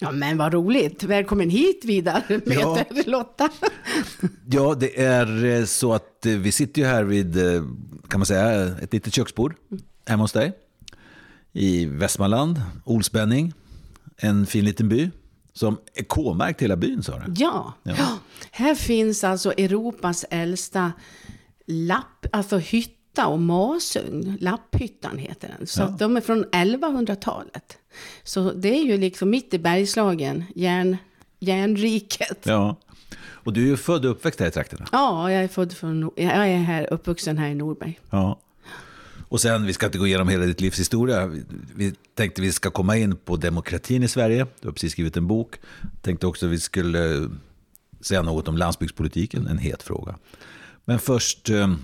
Ja, men vad roligt. Välkommen hit Vidar, Ja. Lotta. Ja, det är eh, så att eh, vi sitter ju här vid, eh, kan man säga, ett litet köksbord hemma hos dig. I Västmanland, Olsbenning, en fin liten by. Som är K-märkt hela byn sa du? Ja. ja, här finns alltså Europas äldsta lapp, alltså hytta och masugn. Lapphyttan heter den. Så Ja. de är från 1100-talet. Så det är ju liksom mitt i Bergslagen, järn, järnriket. Ja. Ja. Och du är ju född och uppväxt här i trakterna. jag är född från, jag är här, uppvuxen här i Norberg. Ja. Och sen, vi ska inte gå igenom hela ditt livs historia. Vi, vi tänkte vi ska komma in på demokratin i Sverige. Du har precis skrivit en bok. Tänkte också vi skulle eh, säga något om landsbygdspolitiken, en het fråga. Men först, eh,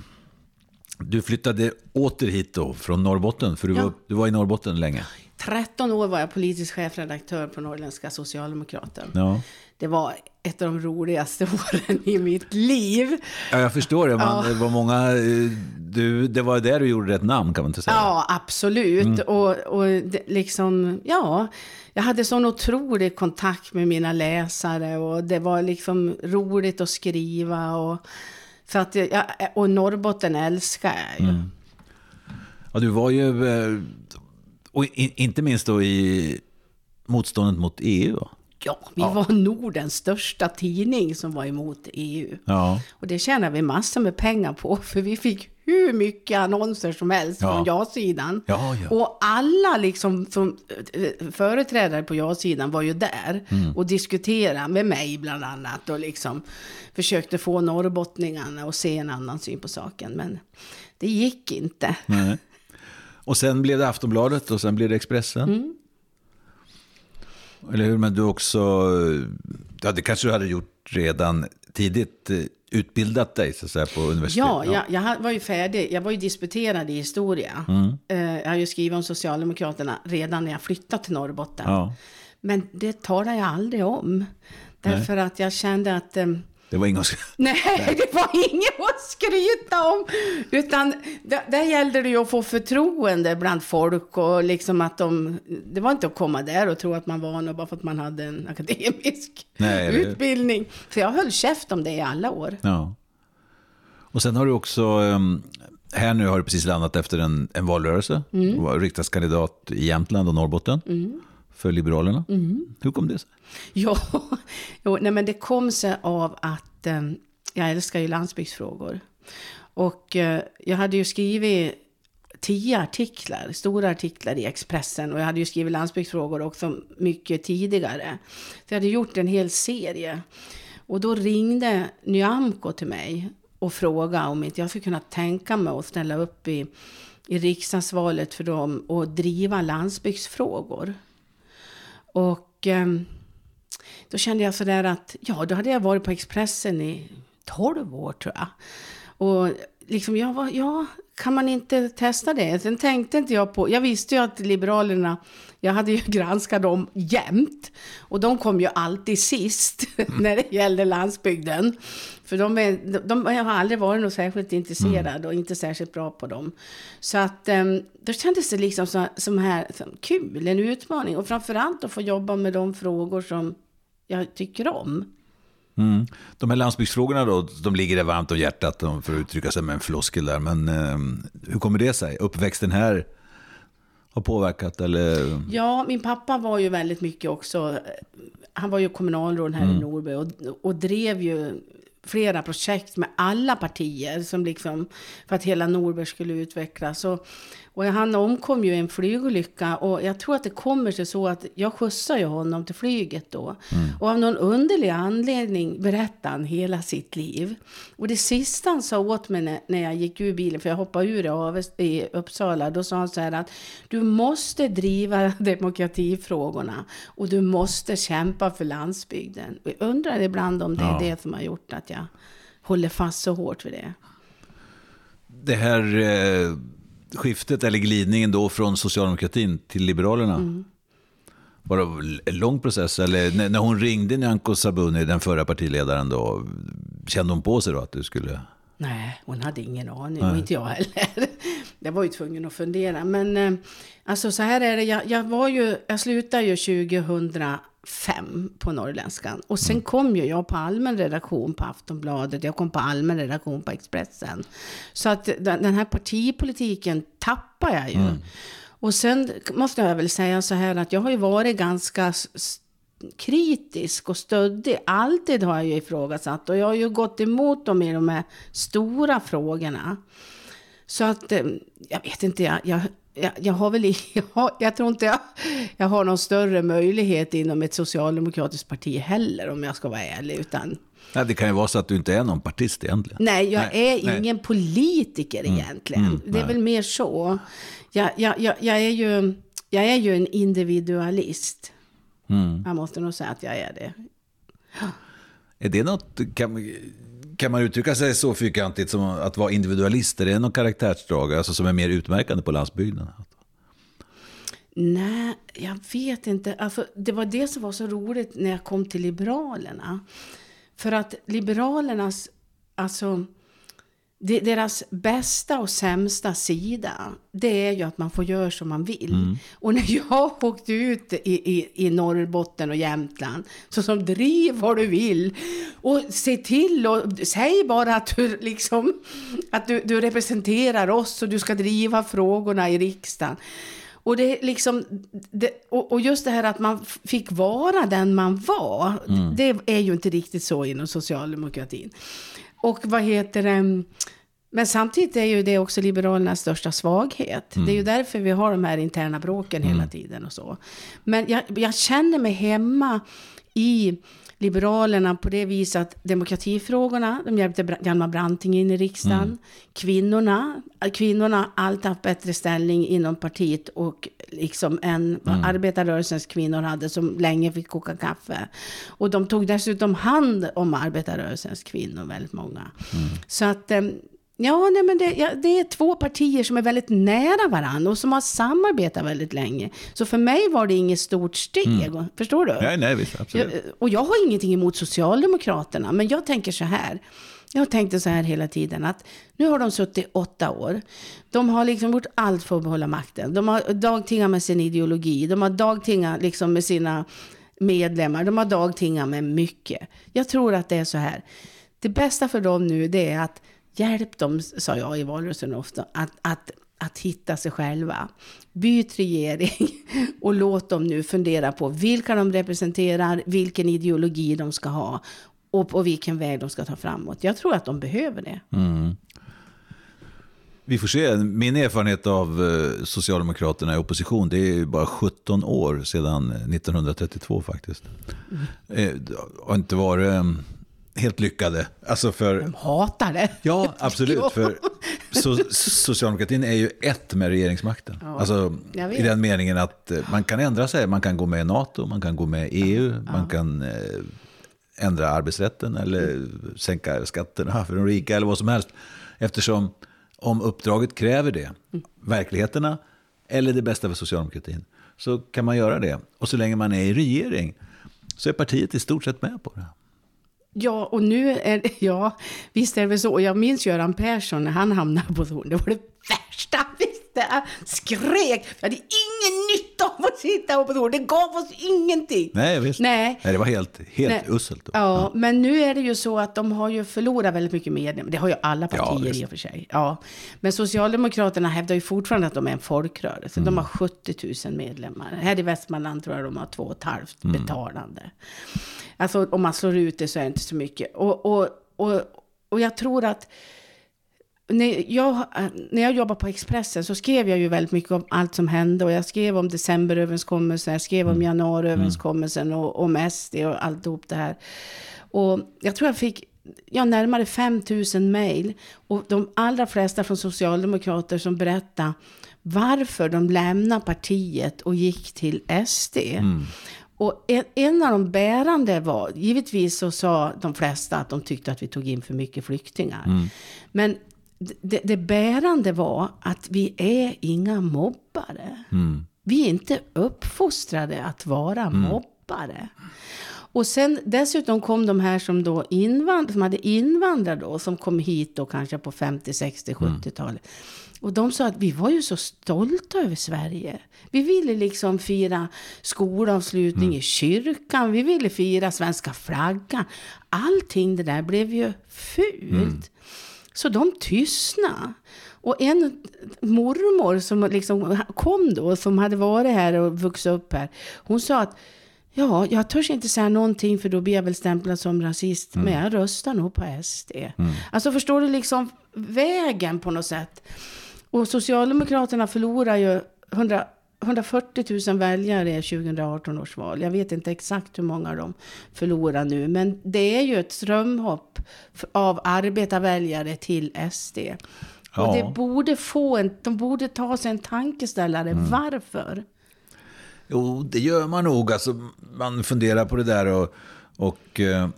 du flyttade åter hit då från Norrbotten, för du, Ja. var, du var i Norrbotten länge. 13 år var jag politisk chefredaktör på Norrländska Socialdemokraten. Ja. Det var ett av de roligaste åren i mitt liv. Ja, jag förstår det. Man, det var många, eh, du, det var där du gjorde rätt namn kan man inte säga. Ja, absolut. Och, och det, liksom, ja, jag hade sån otrolig kontakt med mina läsare och det var liksom roligt att skriva. Och, för att jag, och Norrbotten älskar jag ju. Mm. Ja, du var ju, eh, och inte minst då i motståndet mot EU. Ja, vi var Nordens största tidning som var emot EU. Ja. Och det tjänade vi massor med pengar på, för vi fick hur mycket annonser som helst Ja. från ja-sidan. Ja, ja. Och alla liksom som eh, företrädare på ja-sidan var ju där Mm. och diskuterade med mig bland annat och liksom försökte få norrbottningarna att se en annan syn på saken. Men det gick inte. Nej. Och sen blev det Aftonbladet och sen blev det Expressen. Mm. Eller hur? Men du också, ja det kanske du hade gjort redan tidigt, eh, utbildat dig så att säga, på universitet. Ja, jag, jag ha- var ju färdig. Jag var ju disputerad i historia. Mm. Eh, Jag har ju skrivit om Socialdemokraterna redan när jag flyttade till Norrbotten. Ja. Men det talar jag aldrig om. Därför att jag kände att... ehm, Det var ingen Nej, det var inget att skryta om. Utan där, där gällde det ju att få förtroende bland folk och liksom att de... Det var inte att komma där och tro att man var något bara för att man hade en akademisk Nej, utbildning. Så jag höll käft om det i alla år. Ja. Och sen har du också, ehm, här nu har du precis landat efter en, en valrörelse. Mm. Du var riksdagskandidat i Jämtland och Norrbotten för Liberalerna. Mm. Hur kom det sig? Ja, jo, nej, men det kom sig av att eh, jag älskar ju landsbygdsfrågor. Och eh, jag hade ju skrivit tio artiklar, stora artiklar i Expressen. Och jag hade ju skrivit landsbygdsfrågor också mycket tidigare. Så jag hade gjort en hel serie. Och då ringde Nyamko till mig och frågade om inte jag skulle kunna tänka mig att ställa upp i, i riksdagsvalet för dem och driva landsbygdsfrågor. Och ehm, då kände jag sådär att, ja, då hade jag varit på Expressen i 12 år tror jag. Och liksom, jag var, ja, kan man inte testa det? Sen tänkte inte jag på, jag visste ju att Liberalerna, jag hade ju granskat dem jämt. Och de kom ju alltid sist när det gällde landsbygden. För de, är, de, de har aldrig varit något särskilt intresserad och inte särskilt bra på dem. Så att ehm, då kändes det liksom så, som här, som kul, en utmaning. Och framförallt att få jobba med de frågor som jag tycker om. Mm. De här landsbygdsfrågorna då, de ligger dig varmt om hjärtat, för att uttrycka sig med en floskel där. Men eh, hur kommer det sig? Uppväxten här har påverkat eller? Ja, min pappa var ju väldigt mycket också, han var ju kommunalråd här i Norberg och, och drev ju flera projekt med alla partier som liksom, för att hela Norberg skulle utvecklas. Och, och han omkom ju i en flygolycka och jag tror att det kommer sig så att jag skjutsar ju honom till flyget då. Mm. Och av någon underlig anledning berättar han hela sitt liv. Och det sista han sa åt mig när, när jag gick ur bilen, för jag hoppade ur av, i Uppsala, då sa han så här att du måste driva demokratifrågorna och du måste kämpa för landsbygden. Och jag undrar ibland om det ja. är det som har gjort att jag håller fast så hårt vid det. Det här eh, skiftet, eller glidningen då från socialdemokratin till Liberalerna. Mm. Var det en lång process? Eller när hon ringde Nyamko Sabuni, den förra partiledaren, då, kände hon på sig då att du skulle... Nej, hon hade ingen aning. Och inte jag heller. Jag var ju tvungen att fundera. Men eh, alltså så här är det. Jag, jag, var ju, jag slutade ju 2005 på Norrländskan. Och sen mm. kom ju jag på allmän redaktion på Aftonbladet. Jag kom på allmän redaktion på Expressen. Så att den, den här partipolitiken tappar jag ju. Mm. Och sen måste jag väl säga så här att jag har ju varit ganska kritisk och stöddig. Alltid har jag ju ifrågasatt. Och jag har ju gått emot dem i de här stora frågorna. Så att, eh, jag vet inte, jag, jag, jag, har väl, jag, har, jag tror inte jag, jag har någon större möjlighet inom ett socialdemokratiskt parti heller, om jag ska vara ärlig. Utan, Nej, det kan ju vara så att du inte är någon partist egentligen. Nej, jag nej, är nej. ingen politiker mm. egentligen. Mm, det är väl mer så. Jag, jag, jag, jag, är ju, jag är ju en individualist. Mm. Jag måste nog säga att jag är det. Är det något, kan, kan man uttrycka sig så fyrkantigt som att vara individualist? Är det någon karaktärsdrag alltså som är mer utmärkande på landsbygden? Nej, jag vet inte. Alltså, det var det som var så roligt när jag kom till Liberalerna. För att Liberalernas, alltså deras bästa och sämsta sida, det är ju att man får göra som man vill. Mm. Och när jag åkte ut i, i, i Norrbotten och Jämtland, så som driv vad du vill och se till och säg bara att du liksom, att du, du representerar oss och du ska driva frågorna i riksdagen. Och, det liksom, det, och, och, just det här att man fick vara den man var, mm. det är ju inte riktigt så inom socialdemokratin. Och vad heter det? Men samtidigt är ju det också Liberalernas största svaghet. Mm. Det är ju mm. därför vi har de här interna bråken mm. hela tiden och så. Men jag, jag, känner mig hemma i Liberalerna på det viset att demokratifrågorna, de hjälpte Hjalmar Branting in i riksdagen. Mm. Kvinnorna, kvinnorna har alltid haft bättre ställning inom partiet och liksom än vad mm. arbetarrörelsens kvinnor hade som länge fick koka kaffe. Och de tog dessutom hand om arbetarrörelsens kvinnor, väldigt många. Mm. Så att ehm, Ja, nej, men det, ja, det, är två partier som är väldigt nära varandra och som har samarbetat väldigt länge. Så för mig var det inget stort steg. Mm. Förstår du? Nej, nej, visst, absolut. Jag, och jag har ingenting emot Socialdemokraterna, men jag tänker så här. Jag tänkte så här hela tiden att nu har de suttit åtta år. De har liksom gjort allt för att behålla makten. De har dagtingat med sin ideologi. De har dagtingat liksom med sina medlemmar. De har dagtingat med mycket. Jag tror att det är så här. Det bästa för dem nu det är att Hjälp dem, sa jag i valrörelsen ofta, att, att, att hitta sig själva. Byt regering och låt dem nu fundera på vilka de representerar, vilken ideologi de ska ha och på vilken väg de ska ta framåt. Jag tror att de behöver det. Mm. Vi får se. Min erfarenhet av eh, Socialdemokraterna i opposition, det är bara 17 år sedan 1932 faktiskt. Mm. Eh, det har inte varit eh, helt lyckade. Alltså för, De hatar det. Ja, absolut. För so, socialdemokratin är ju ett med regeringsmakten. Ja, alltså, I den meningen att eh, man kan ändra sig. Man kan gå med i NATO, man kan gå med i EU, ja. man kan eh, ändra arbetsrätten eller mm. sänka skatterna för de rika eller vad som helst. Eftersom om uppdraget kräver det, mm. verkligheterna eller det bästa för socialdemokratin, så kan man göra det. Och så länge man är i regering så är partiet i stort sett med på det. Ja, och nu är det, ja, visst är det väl så. Jag minns Göran Persson när han hamnade på Torn, Det var det värsta visste. Skrek. Vi hade ingen nytta av att sitta på tronen. Det gav oss ingenting. Nej, visst. Nej. Nej det var helt, helt uselt. Ja, ja, men nu är det ju så att de har ju förlorat väldigt mycket medlemmar. Det har ju alla partier ja, i och för sig. Ja. Men Socialdemokraterna hävdar ju fortfarande att de är en folkrörelse. Mm. De har 70 000 medlemmar. Här i Västmanland tror jag de har 2 500 mm. betalande. Alltså om man slår ut det så är det inte så mycket. Och, och, och, och jag tror att när jag, när jag jobbade på Expressen så skrev jag ju väldigt mycket om allt som hände. Och jag skrev om decemberöverenskommelsen, jag skrev om januariöverenskommelsen och om SD och alltihop det här. Och jag tror jag fick ja, närmare 5 000 mejl. Och de allra flesta från socialdemokrater som berättade varför de lämnade partiet och gick till SD. Mm. Och en, en, av de bärande var, givetvis så sa de flesta att de tyckte att vi tog in för mycket flyktingar. Mm. Men det, det, bärande var att vi är inga mobbare. Mm. Vi är inte uppfostrade att vara mm. mobbare. Och sen dessutom kom de här som då invand, som hade invandrat då, som kom hit då kanske på 50, 60, 70-talet. Och de sa att vi var ju så stolta över Sverige. Vi ville liksom fira skolavslutning mm. i kyrkan. Vi ville fira svenska flaggan. Allting det där blev ju fult. Mm. Så de tystnade. Och en mormor som liksom kom då, som hade varit här och vuxit upp här. Hon sa att Ja, jag törs inte säga någonting för då blir jag väl stämplad som rasist. Mm. Men jag röstar nog på SD. Mm. Alltså förstår du liksom vägen på något sätt. Och Socialdemokraterna förlorar ju 100, 140 000 väljare i 2018 års val. Jag vet inte exakt hur många de förlorar nu. Men det är ju ett strömhopp av arbetarväljare till SD. Ja. Och det borde få en, de borde ta sig en tankeställare. Mm. Varför? Jo, det gör man nog. Alltså, man funderar på det där. och, och eh,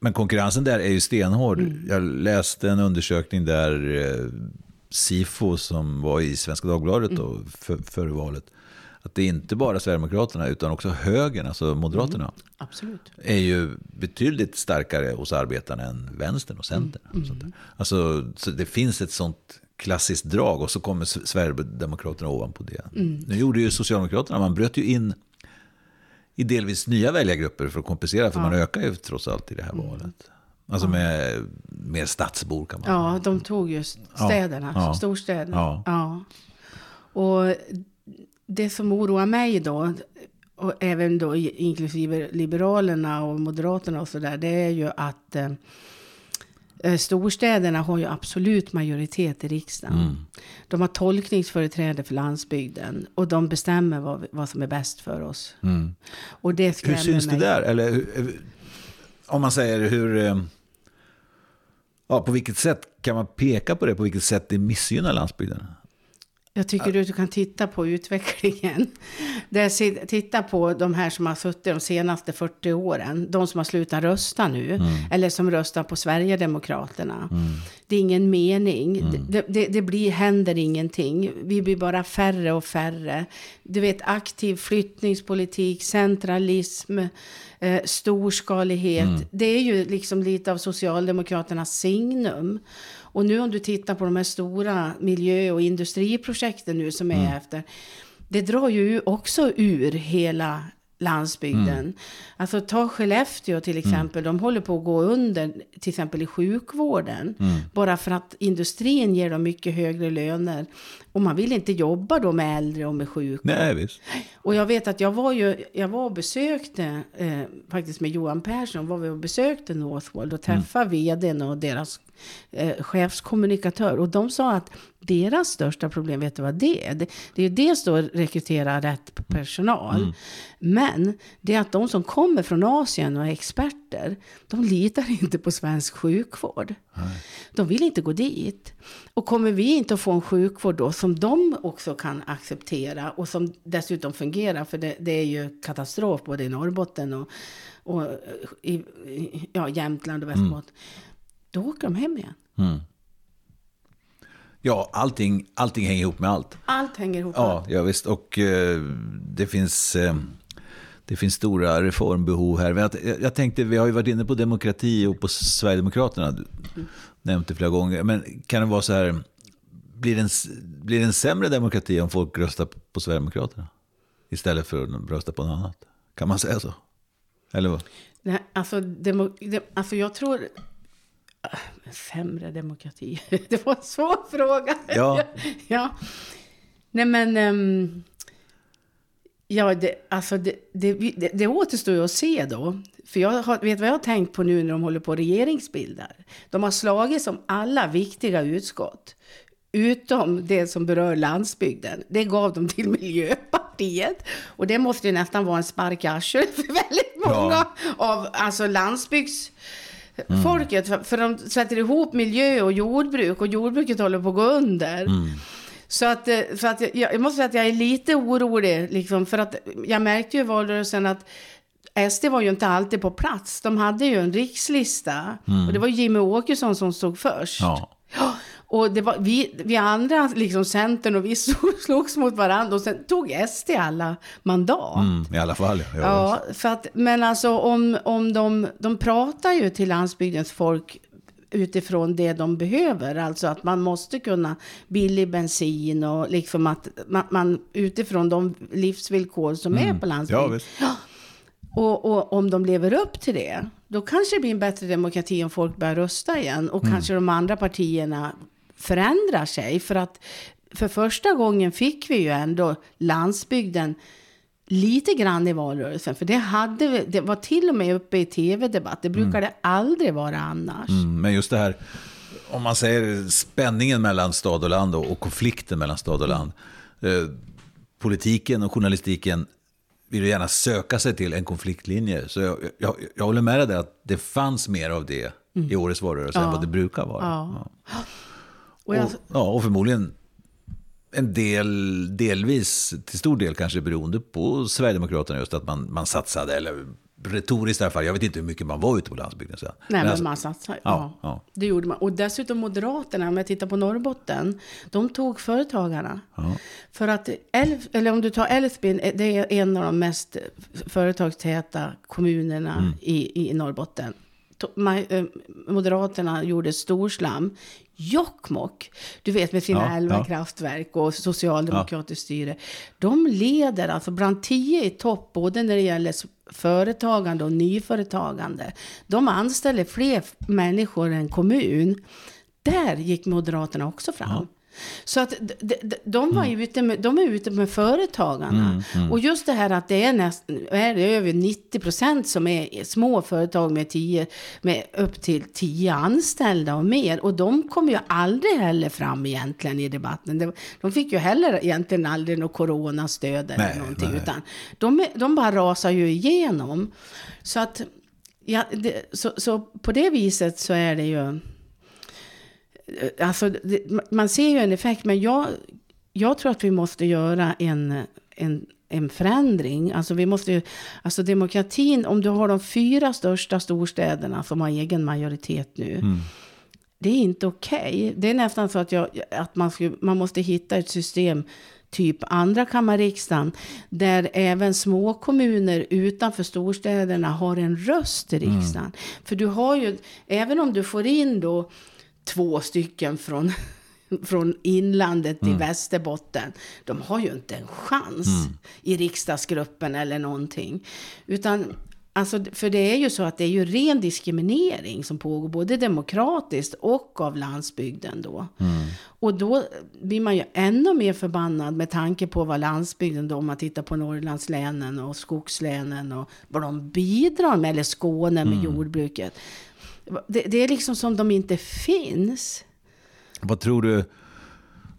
men konkurrensen där är ju stenhård. Mm. Jag läste en undersökning där eh, Sifo som var i Svenska Dagbladet då, mm. för, före valet. Att det är inte bara Sverigedemokraterna utan också högern, alltså Moderaterna. Mm. Absolut. Är ju betydligt starkare hos arbetarna än vänstern och centern. Mm. mm. Alltså, så det finns ett sånt klassiskt drag och så kommer Sverigedemokraterna ovanpå det. Mm. Nu gjorde ju Socialdemokraterna, man bröt ju in i delvis nya väljargrupper för att kompensera, för ja. man ökar ju trots allt i det här mm. valet. Alltså med mer stadsbor kan man Ja, de tog ju städerna, ja. storstäderna. Ja. ja. Och det som oroar mig då, och även då inklusive Liberalerna och Moderaterna och sådär, det är ju att eh, Eh, storstäderna har ju absolut majoritet i riksdagen. Mm. De har tolkningsföreträde för landsbygden och de bestämmer vad, vad som är bäst för oss. Mm. Och det hur syns mig. det där? Eller om man säger hur... Eh, ja, på vilket sätt kan man peka på det? På vilket sätt det missgynnar landsbygden? Jag tycker att du kan titta på utvecklingen. Där, titta på de här som har suttit de senaste 40 åren. De som har slutat rösta nu. Mm. Eller som röstar på Sverigedemokraterna. Mm. Det är ingen mening. Mm. Det, det, det, blir, händer ingenting. Vi blir bara färre och färre. Du vet aktiv flyttningspolitik, centralism, eh, storskalighet. Mm. Det är ju liksom lite av Socialdemokraternas signum. Och nu om du tittar på de här stora miljö och industriprojekten nu som är mm. efter. Det drar ju också ur hela landsbygden. Mm. Alltså ta Skellefteå till mm. exempel. Mm. De håller på att gå under till exempel i sjukvården. Mm. Bara för att industrin ger dem mycket högre löner. Och man vill inte jobba då med äldre och med sjuka. Nej, visst. Och jag vet att jag var ju, jag var och besökte, eh, faktiskt med Johan Persson, var vi och besökte Northvolt och träffade mm. vdn och deras eh, chefskommunikatör. Och de sa att deras största problem, vet du vad det är? Det, det är ju dels då att rekrytera rätt personal. Mm. Men det är att de som kommer från Asien och är experter, de litar inte på svensk sjukvård. Nej. De vill inte gå dit. Och kommer vi inte att få en sjukvård då som de också kan acceptera och som dessutom fungerar, för det, det är ju katastrof både i Norrbotten och, och i ja, Jämtland och Västerbotten. Mm då åker de hem igen. Mm. Ja, allting, allting hänger ihop med allt. Allt hänger ihop med ja, allt. Ja, visst. Och eh, det finns... Eh, det finns stora reformbehov här. Jag, jag tänkte, vi har ju varit inne på demokrati och på Sverigedemokraterna. Du mm. nämnt det flera gånger. Men kan det vara så här, blir det, en, blir det en sämre demokrati om folk röstar på Sverigedemokraterna? Istället för att rösta på något annat? Kan man säga så? Eller vad? Nej, alltså, demo, de, alltså jag tror Sämre demokrati. Det var en svår fråga. Ja. ja. Nej men... Um, Ja, det, alltså det, det, det, det återstår ju att se då. För jag har, vet vad jag har tänkt på nu när de håller på och regeringsbildar? De har slagit som alla viktiga utskott. Utom det som berör landsbygden. Det gav de till Miljöpartiet. Och det måste ju nästan vara en spark i för väldigt många Ja. av alltså landsbygdsfolket. För, för de sätter ihop miljö och jordbruk och jordbruket håller på att gå under. Så att, eh, för att jag, jag måste säga att jag är lite orolig, liksom, för att jag märkte ju i valrörelsen att SD var ju inte alltid på plats. De hade ju en rikslista och det var Jimmy Åkesson som stod först. Ja. Och det var, vi, vi andra, liksom Centern och vi slogs mot varandra och sen tog SD alla mandat. Mm, I alla fall, ja. Ja, för att, men alltså om, om de, de pratar ju till landsbygdens folk utifrån det de behöver. Alltså att man måste kunna billig bensin och liksom att man, man utifrån de livsvillkor som är på landsbygden. Ja. Och, och om de lever upp till det, då kanske det blir en bättre demokrati om folk börjar rösta igen. Och kanske de andra partierna förändrar sig. För att för första gången fick vi ju ändå landsbygden lite grann i valrörelsen. För det, hade, det var till och med uppe i tv-debatt. Det brukar det aldrig vara annars. Mm, men just det här, om man säger spänningen mellan stad och land och, och konflikten mellan stad och land. Eh, politiken och journalistiken vill ju gärna söka sig till en konfliktlinje. Så jag, jag, jag håller med dig att det fanns mer av det i årets valrörelse än vad det brukar vara. Ja. Ja. Och jag, Och, ja, och förmodligen en del, delvis, till stor del kanske beroende på Sverigedemokraterna just att man, man satsade, eller retoriskt i alla fall, jag vet inte hur mycket man var ute på landsbygden sen. Nej, men, alltså- man satsar. Ja, Ja, ja. Det gjorde man. Och dessutom Moderaterna, om jag tittar på Norrbotten, de tog företagarna. För att, Älv, eller om du tar Älvsbyn, eh, det är en av de mest företagstäta kommunerna Mm. i, i Norrbotten. Eh, Moderaterna gjorde storslam. Jokkmokk, du vet med sina Ja, elva ja. kraftverk och socialdemokratiskt styre. De leder alltså bland tio i topp både när det gäller företagande och nyföretagande. De anställer fler människor än kommun. Där gick Moderaterna också fram. Så att de, de, de, var ju ute med, de är ute med företagarna. Och just det här att det är, näst, är det över 90 procent som är små företag med, 10, med upp till 10 anställda och mer. Och de kom ju aldrig heller fram egentligen i debatten. De, de fick ju heller egentligen aldrig något coronastöd eller Nej, någonting. nej. Utan de, de bara rasar ju igenom. Så att, ja, det, så, så på det viset så är det ju... Alltså, det, man ser ju en effekt, men jag, jag tror att vi måste göra en, en, en förändring. Alltså, vi måste alltså demokratin, om du har de fyra största storstäderna som har egen majoritet nu. Det är inte okej. Det är nästan så att, jag, att man, skulle, man måste hitta ett system typ andrakammarriksdagen där även små kommuner utanför storstäderna har en röst i riksdagen. För du har ju, även om du får in då två stycken från, från inlandet i Västerbotten. De har ju inte en chans i riksdagsgruppen eller någonting. Utan, alltså, för det är ju så att det är ju ren diskriminering som pågår, både demokratiskt och av landsbygden då. Och då blir man ju ännu mer förbannad med tanke på vad landsbygden då, om man tittar på Norrlandslänen och skogslänen och vad de bidrar med, eller Skåne med jordbruket. Det, det är liksom som de inte finns. Vad tror du,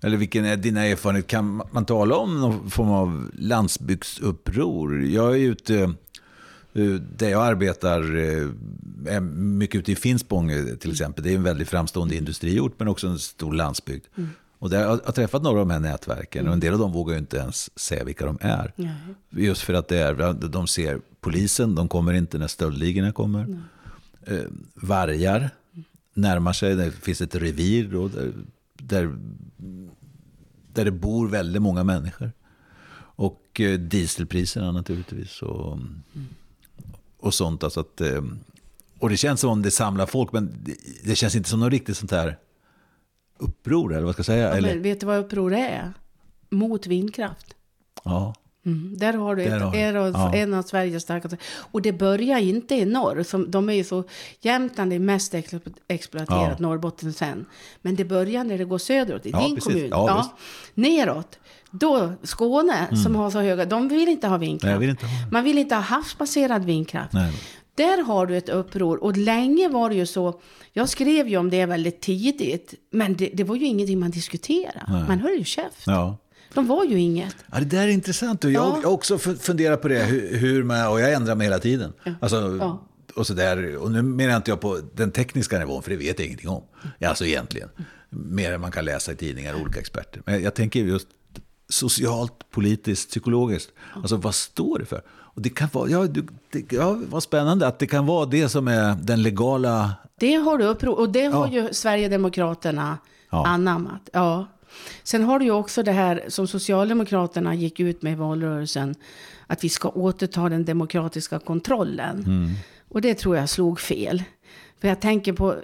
eller vilken är dina erfarenheter, kan man tala om någon form av landsbygdsuppror? Jag är ute, eh, där jag arbetar, eh, är mycket ute i Finspång till exempel. Det är en väldigt framstående industriort men också en stor landsbygd. Och där har jag träffat några av de här nätverken och en del av dem vågar ju inte ens säga vilka de är. Nej. Just för att det är, de ser polisen, de kommer inte när stöldligorna kommer. Eh, vargar närmar sig, det finns ett revir då, där, där, där det bor väldigt många människor. Och eh, dieselpriserna naturligtvis. Och, och sånt. Alltså att, eh, och det känns som om det samlar folk, men det, det känns inte som något riktigt sånt här uppror, eller vad ska jag säga? Ja, eller, vet du vad uppror är? Mot vindkraft. ja. Mm, där har du, Där ett, har du. en, av, Ja. en av Sveriges starkaste. Och det börjar inte i norr. Som, de är ju så, Jämtland är mest explo- exploaterat, Ja. Norrbotten sen. Men det börjar när det går söderut, i Ja, din precis. kommun. Ja. Neråt. Då, Skåne, som har så höga, de vill inte ha vindkraft. Nej, vill inte ha. Man vill inte ha havsbaserad vindkraft. Nej. Där har du ett uppror. Och länge var det ju så. Jag skrev ju om det väldigt tidigt. Men det, det var ju ingenting man diskuterade. Man höll ju käft. Ja. De var ju inget. Ja, det där är intressant. Och jag Ja. har också fu- funderat på det, hur, hur man, och jag ändrar mig hela tiden. Alltså, Ja. och, så där, och nu menar inte jag på den tekniska nivån, för det vet jag ingenting om. Ja, Alltså egentligen. Mer än man kan läsa i tidningar och olika experter. Men jag tänker just socialt, politiskt, psykologiskt. Alltså vad står det för? Och det kan vara, ja, det, ja, vad spännande att det kan vara det som är den legala... Det har du uppror. Och det har Ja. ju Sverigedemokraterna Ja. anammat. Ja. Sen har du ju också det här som Socialdemokraterna gick ut med i valrörelsen. Att vi ska återta den demokratiska kontrollen. Mm. Och det tror jag slog fel. För jag tänker på...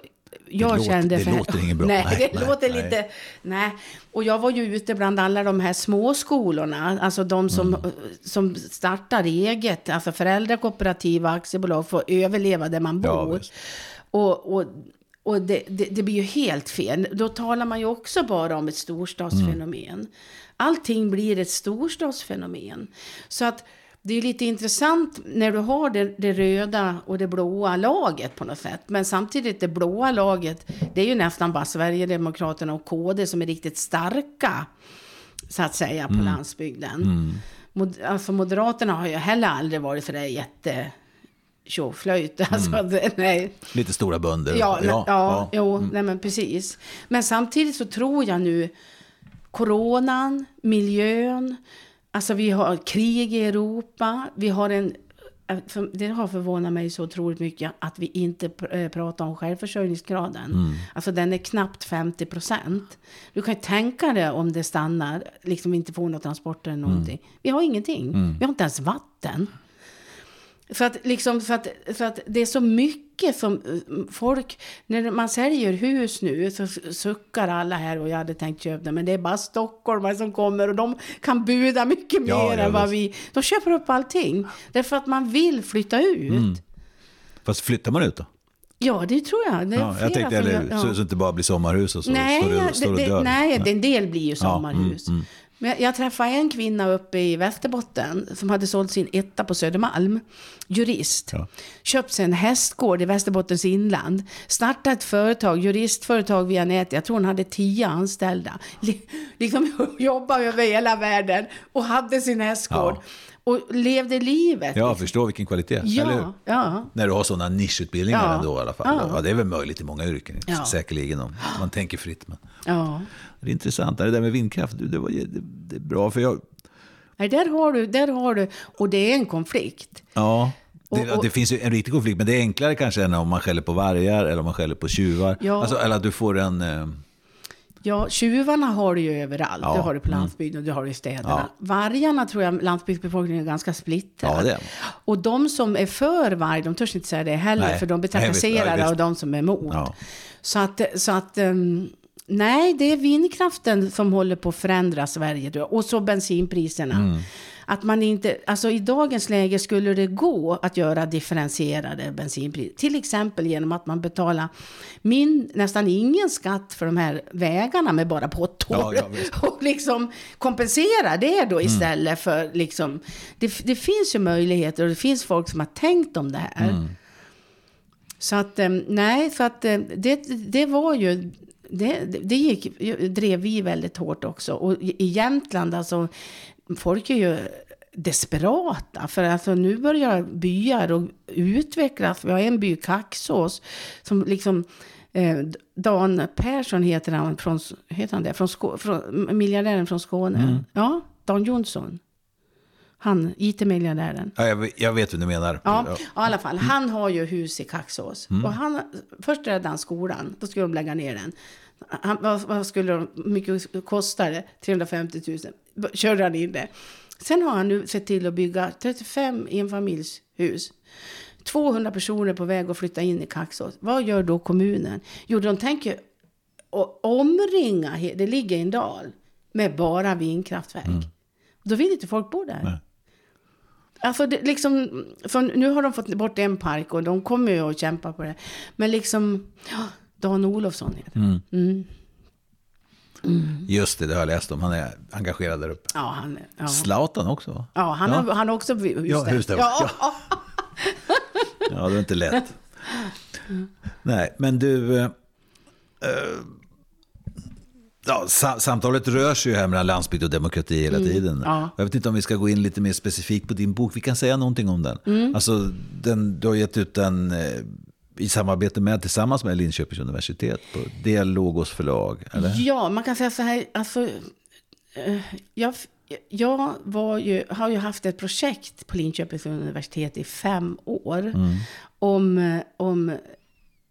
Jag låter- kände det för, låter inget bra. Nej, Nej, det nej, låter nej. lite... Nej. Och jag var ju ute bland alla de här småskolorna. Alltså de som, Mm. som startar eget. Alltså föräldrakooperativa aktiebolag för att överleva där man Ja, bor. visst. Och, och, och det, det, det blir ju helt fel. Då talar man ju också bara om ett storstadsfenomen. Allting blir ett storstadsfenomen. Så att det är lite intressant när du har det, det röda och det blåa laget på något sätt. Men samtidigt det blåa laget, det är ju nästan bara Sverigedemokraterna och KD som är riktigt starka. Så att säga på landsbygden. Mod, alltså Moderaterna har ju heller aldrig varit så där jätte tjoflöjt. Alltså, nej. Lite stora bönder. Ja, ja, ja, jo, Mm. nej men precis. Men samtidigt så tror jag nu, coronan, miljön, alltså vi har krig i Europa, vi har en för- det har förvånat mig så otroligt mycket att vi inte pr- eh, pratar om självförsörjningsgraden. Mm. Alltså den är knappt 50 procent. Du kan ju tänka dig om det stannar, liksom inte får några transporter eller någonting. Mm. Vi har ingenting. Vi har inte ens vatten. För att, liksom, för, att, för att det är så mycket som folk... När man säljer hus nu så suckar alla här och jag hade tänkt köpa det. Men det är bara stockholmare som kommer och de kan buda mycket mer Ja, ja, än vad visst. vi... De köper upp allting. Därför att man vill flytta ut. Mm. Fast flyttar man ut då? Ja, det tror jag. Det Ja, jag tänkte, eller, ja. så, så det inte bara blir sommarhus och så Nej, står det, står det, det, nej, Ja. det- en del blir ju sommarhus. mm, mm. Men jag, jag träffade en kvinna uppe i Västerbotten som hade sålt sin etta på Södermalm. Jurist. Ja. Köpt sig en hästgård i Västerbottens inland. Startat ett företag, juristföretag via nätet. Jag tror hon hade tio anställda. Li- Liksom jobbade över hela världen och hade sin hästgård. Ja. Och levde livet. Ja, förstå vilken kvalitet. ja, ja. När du har sådana nischutbildningar Ja. ändå i alla fall. Ja. Ja. det är väl möjligt i många yrken, Ja. säkerligen. Om man tänker fritt. Men ja. det är intressant. Det där med vindkraft, det, var, det, det är bra. För jag, Nej, där har du, där har du. Och det är en konflikt. ja, det, det finns ju en riktig konflikt, men det är enklare kanske än om man skäller på vargar eller om man skäller på tjuvar. Ja. Alltså, eller att du får en... Ja, tjuvarna har du ju överallt. Ja, Det har du på mm. landsbygden och det har du i städerna. Ja. Vargarna tror jag landsbygdsbefolkningen är ganska splittrad. Ja, det är. Och de som är för varg, de törs inte säga det heller, Nej. för de blir trakasserade av de som är emot. Ja. Så att, så att ehm, nej, det är vindkraften som håller på att förändra Sverige. Och så bensinpriserna. Mm. Att man inte, alltså i dagens läge skulle det gå att göra differentierade bensinpriser. Till exempel genom att man betalar min, nästan ingen skatt för de här vägarna med bara potthål. Ja, ja, visst. och liksom kompensera det då istället för liksom. Det, det finns ju möjligheter och det finns folk som har tänkt om det här. Så att eh, nej, så att eh, det, det var ju det, det gick, drev vi väldigt hårt också. Och i Jämtland, alltså, folk är ju desperata. För alltså, nu börjar byar och utvecklas. Vi har en by, Kaxås, som liksom... Eh, Dan Persson heter han, från, heter han det? Från, Skå, från miljardären från Skåne. Ja, Dan Jonsson. Han, IT-miljardären. Ja, jag, jag vet vad du menar. Ja, i alla fall. Han har ju hus i Kaxås. Och han, först räddade han skolan. Då skulle de lägga ner den. Han, vad, vad skulle de, hur mycket kostade det? 350 000. B- Körde han in det. Sen har han nu sett till att bygga 35 enfamiljshus. 200 personer på väg att flytta in i Kaxås. Vad gör då kommunen? Jo, de tänker omringa, det ligger i en dal, med bara vindkraftverk. Då vill inte folk bo där. Nej. Alltså det, liksom, för nu har de fått bort en park och de kommer ju att kämpa på det. Men liksom, ja, Dan Olofsson heter Mm. mm. Just det, det har jag läst om. Han är engagerad där uppe. Ja, han, ja. Zlatan också ja, han, Ja. Har, han har också just Ja, just det. Ja, Ja, det är inte lätt. Nej, men du... eh, eh, ja, sa, samtalet rör sig ju här mellan landsbygd och demokrati hela tiden. Mm, ja. Jag vet inte om vi ska gå in lite mer specifikt på din bok. Vi kan säga någonting om den. Mm. Alltså, den du har gett ut den eh, i samarbete med, tillsammans med Linköpings universitet på Dialogos förlag. Eller? Ja, man kan säga så här, alltså, eh, jag, jag ju, har ju haft ett projekt på Linköpings universitet i fem år om, eh, om,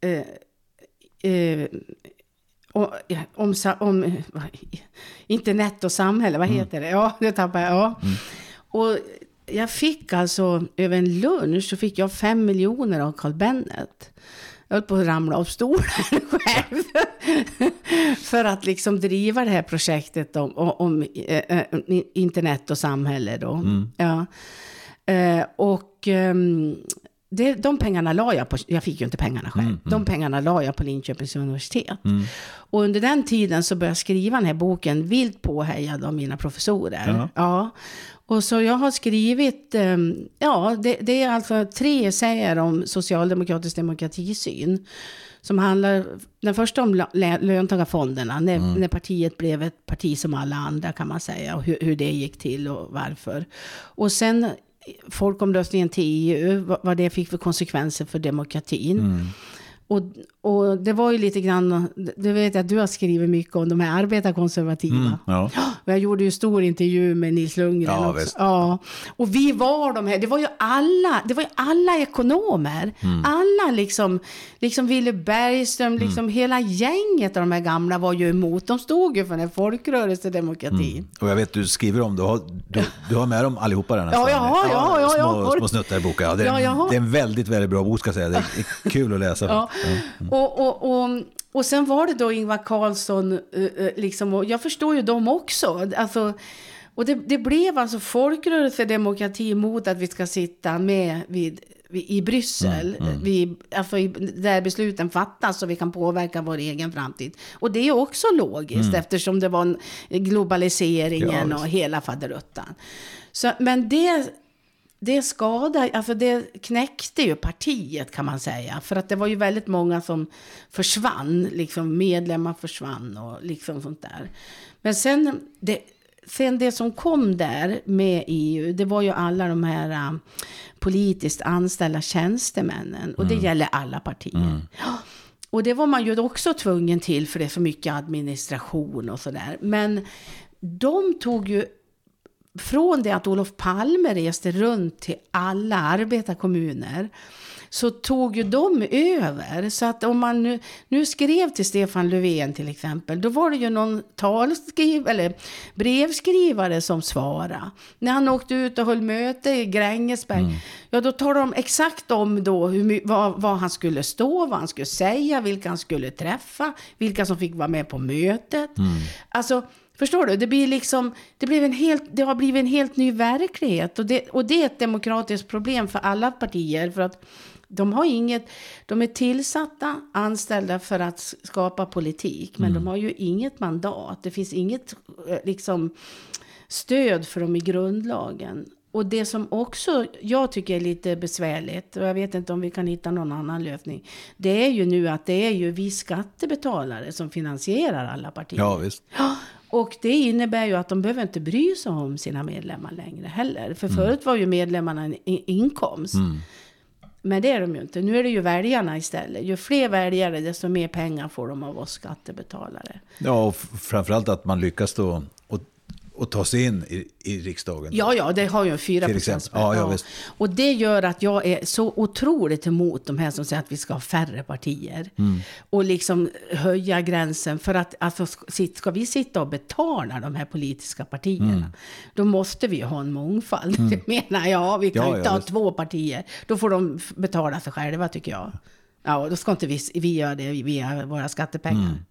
eh, eh, om, om eh, internet och samhälle, vad heter det? Ja, det tappade jag. Ja. Och jag fick alltså, över en lunch, så fick jag fem miljoner av Carl Bennet. Jag höll på att ramla av stolen själv. För att liksom driva det här projektet om, om, eh, eh, internet och samhälle då. Ja. Eh, och ehm, det, de pengarna la jag på, jag fick ju inte pengarna själv. De pengarna la jag på Linköpings universitet. Och under den tiden så började jag skriva den här boken, vilt påhejad av mina professorer. Ja. Ja. Och så jag har skrivit, ehm, ja, det, det är alltså tre essäer om socialdemokratisk demokratisyn. Som handlar, den första om lö- löntagarfonderna, när, när partiet blev ett parti som alla andra kan man säga. Och hur, hur det gick till och varför. Och sen folkomröstningen till EU, vad, det fick för konsekvenser för demokratin. Och, och det var ju lite grann, du vet att du har skrivit mycket om de här arbetarkonservativa. Mm, ja. Jag gjorde ju stor intervju med Nils Lundgren Ja, också. visst. Ja. Och vi var de här, det var ju alla, det var ju alla ekonomer. Mm. Alla liksom, liksom Ville Bergström, liksom hela gänget av de här gamla var ju emot. De stod ju för den här folkrörelsedemokratin. Och jag vet du skriver om, du har, du, du har med dem allihopa där nästan. Ja, ja, ja, ja, små, små snuttar i boken. Ja, det, är, Ja, jag har- det är en väldigt, väldigt bra bok ska jag säga. Det är kul att läsa. Ja. Och, och, och, och sen var det då Ingvar Carlsson, eh, eh, liksom, och jag förstår ju dem också. Alltså, och det, det blev alltså folkrörelsedemokrati mot att vi ska sitta med vid, vid, i Bryssel, vid, alltså i, där besluten fattas så vi kan påverka vår egen framtid. Och det är också logiskt eftersom det var en globaliseringen Ja, och hela faderuttan. Så, men det det skadar, alltså det knäckte ju partiet kan man säga. För att det var ju väldigt många som försvann, liksom medlemmar försvann och liksom sånt där. Men sen det, sen det som kom där med EU, det var ju alla de här äh, politiskt anställda tjänstemännen. Och det gäller alla partier. Ja. Och det var man ju också tvungen till för det är så mycket administration och sådär. Men de tog ju från det att Olof Palme reste runt till alla arbetarkommuner så tog ju de över. Så att om man nu, nu skrev till Stefan Löfven till exempel, då var det ju någon talskriv, eller brevskrivare som svarade. När han åkte ut och höll möte i Grängesberg, ja då talade de exakt om då hur, vad, vad han skulle stå, vad han skulle säga, vilka han skulle träffa, vilka som fick vara med på mötet. Alltså, Förstår du? Det, blir liksom, det, blev en helt, det har blivit en helt ny verklighet. Och det, och det är ett demokratiskt problem för alla partier. För att de har inget... De är tillsatta, anställda för att skapa politik. Men de har ju inget mandat. Det finns inget eh, liksom, stöd för dem i grundlagen. Och det som också jag tycker är lite besvärligt, och jag vet inte om vi kan hitta någon annan lösning, det är ju nu att det är ju vi skattebetalare som finansierar alla partier. Ja, visst. Och det innebär ju att de behöver inte bry sig om sina medlemmar längre heller. För förut var ju medlemmarna en inkomst. Men det är de ju inte. Nu är det ju väljarna istället. Ju fler väljare, desto mer pengar får de av oss skattebetalare. Ja, och framförallt att man lyckas då och, och ta sig in i, i riksdagen. Ja, ja, det har ju en 4 Till procents exempel. Ja, ja, visst. Och det gör att jag är så otroligt emot de här som säger att vi ska ha färre partier. Mm. Och liksom höja gränsen. För att alltså, ska vi sitta och betala de här politiska partierna, Mm. då måste vi ju ha en mångfald. Det menar jag. Vi kan Ja, inte ja, ha två partier. Då får de betala sig själva, tycker jag. Ja, då ska inte vi, vi göra det via våra skattepengar. Mm.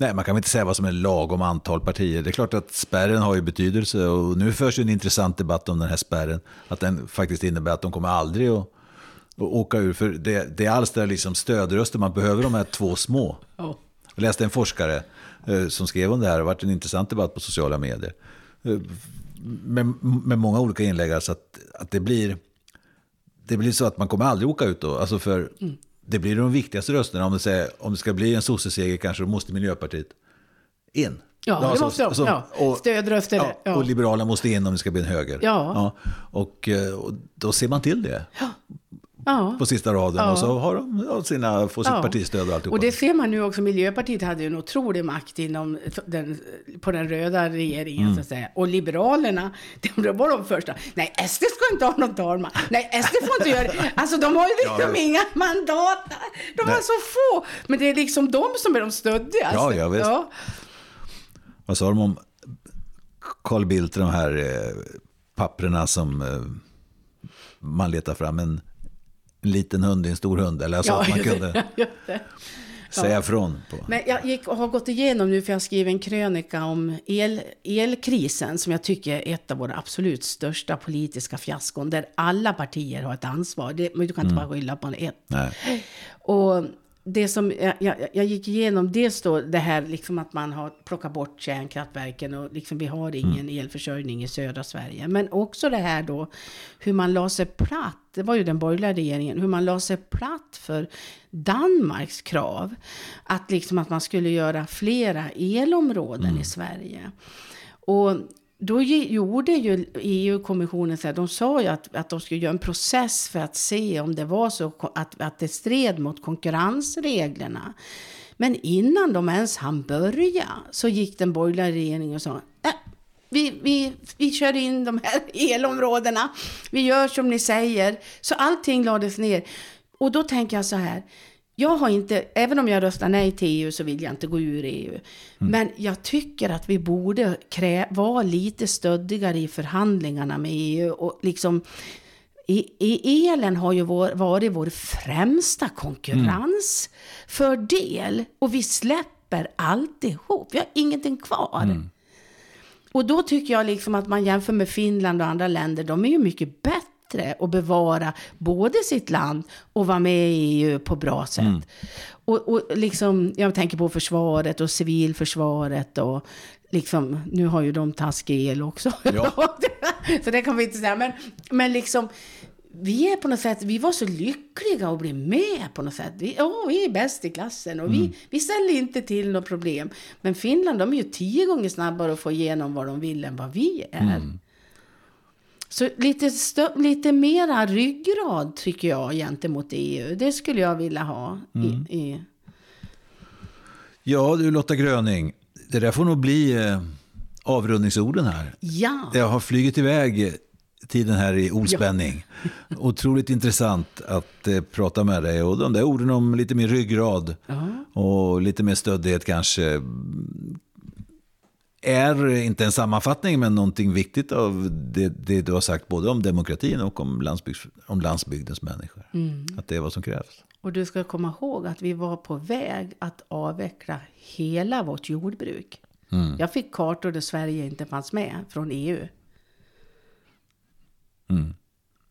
Nej, man kan väl inte säga vad som är lagom antal partier. Det är klart att spärren har ju betydelse och nu förs ju en intressant debatt om den här spärren. Att den faktiskt innebär att de kommer aldrig att, att åka ur. För det, det är alls där liksom stödröster, man behöver de här två små. Ja. Jag läste en forskare eh, som skrev om det här, det har varit en intressant debatt på sociala medier. Eh, med, med många olika inlägg, alltså att, att det, blir, det blir så att man kommer aldrig åka ut då. Alltså för Mm. Det blir de viktigaste rösterna. Om det, säger, om det ska bli en sosseseger kanske, då måste Miljöpartiet in. Ja, det Alltså, måste de. Ja, och- stödröster. Ja, Ja. Och Liberalerna måste in om det ska bli en höger. Ja. och, eh, och då ser man till det Ja. på sista raden. Ja. Och så har de ja, sina, får sitt Ja. partistöd och alltihopa. Och det ser man nu också, Miljöpartiet hade ju en otrolig makt inom den, på den röda regeringen Mm. så att säga. Och Liberalerna, de var de första. Nej, SD ska inte ha någon talman. Nej, SD får inte göra det. Alltså de har ju liksom Ja. inga mandat. De har så få. Men det är liksom de som är de stöddiga. Ja, ja, visst. Vad sa de om Carl Bildt, de här eh, papperna som eh, man letar fram? En, en liten hund i en stor hund. Eller alltså Ja, att man kunde Just det. säga ifrån. På. Men jag gick har gått igenom nu, för jag skrev en krönika om el, elkrisen, som jag tycker är ett av våra absolut största politiska fiaskon, där alla partier har ett ansvar. Det, men du kan inte bara skylla på ett. Nej. Och det som jag, jag, jag gick igenom, dels då det här liksom att man har plockat bort kärnkraftverken och liksom vi har ingen elförsörjning i södra Sverige. Men också det här då hur man la sig platt, det var ju den borgerliga regeringen, hur man la sig platt för Danmarks krav. Att liksom att man skulle göra flera elområden i Sverige. Och då gjorde ju EU-kommissionen så här, de sa ju att, att de skulle göra en process för att se om det var så att, att det stred mot konkurrensreglerna. Men innan de ens hann börja så gick den borgerliga regeringen och sa "Nej, vi, vi, vi kör in de här elområdena, vi gör som ni säger. Så allting lades ner. Och då tänker jag så här, jag har inte, även om jag röstar nej till EU så vill jag inte gå ur EU. Men jag tycker att vi borde krä, vara lite stöddigare i förhandlingarna med EU. Och liksom, i, i elen har ju vår, varit vår främsta konkurrensfördel. Och vi släpper alltihop, vi har ingenting kvar. Och då tycker jag liksom att man jämför med Finland och andra länder, de är ju mycket bättre att bevara både sitt land och vara med i EU på bra sätt. Och, och liksom, jag tänker på försvaret och civilförsvaret och liksom, nu har ju de taskig el också. Ja. Så det kan vi inte säga. Men, men liksom, vi är på något sätt, vi var så lyckliga att bli med på något sätt. Vi, åh, vi är bäst i klassen och vi, vi ställer inte till något problem. Men Finland, de är ju tio gånger snabbare att få igenom vad de vill än vad vi är. Så lite, stö- lite mera ryggrad tycker jag gentemot EU. Det skulle jag vilja ha. I, i, Ja, du Lotta Gröning, det där får nog bli eh, avrundningsorden här. ja. Det har flugit iväg tiden här i ospänning. Otroligt intressant att eh, prata med dig. Och de där orden om lite mer ryggrad och lite mer stöddighet kanske mm, är inte en sammanfattning men någonting viktigt av det, det du har sagt både om demokratin och om, landsbygds, om landsbygdens människor. Att det är vad som krävs. Och du ska komma ihåg att vi var på väg att avveckla hela vårt jordbruk. Jag fick kartor där Sverige inte fanns med från EU.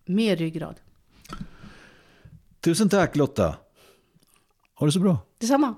Mer ryggrad. Tusen tack Lotta. Ha det så bra. Detsamma.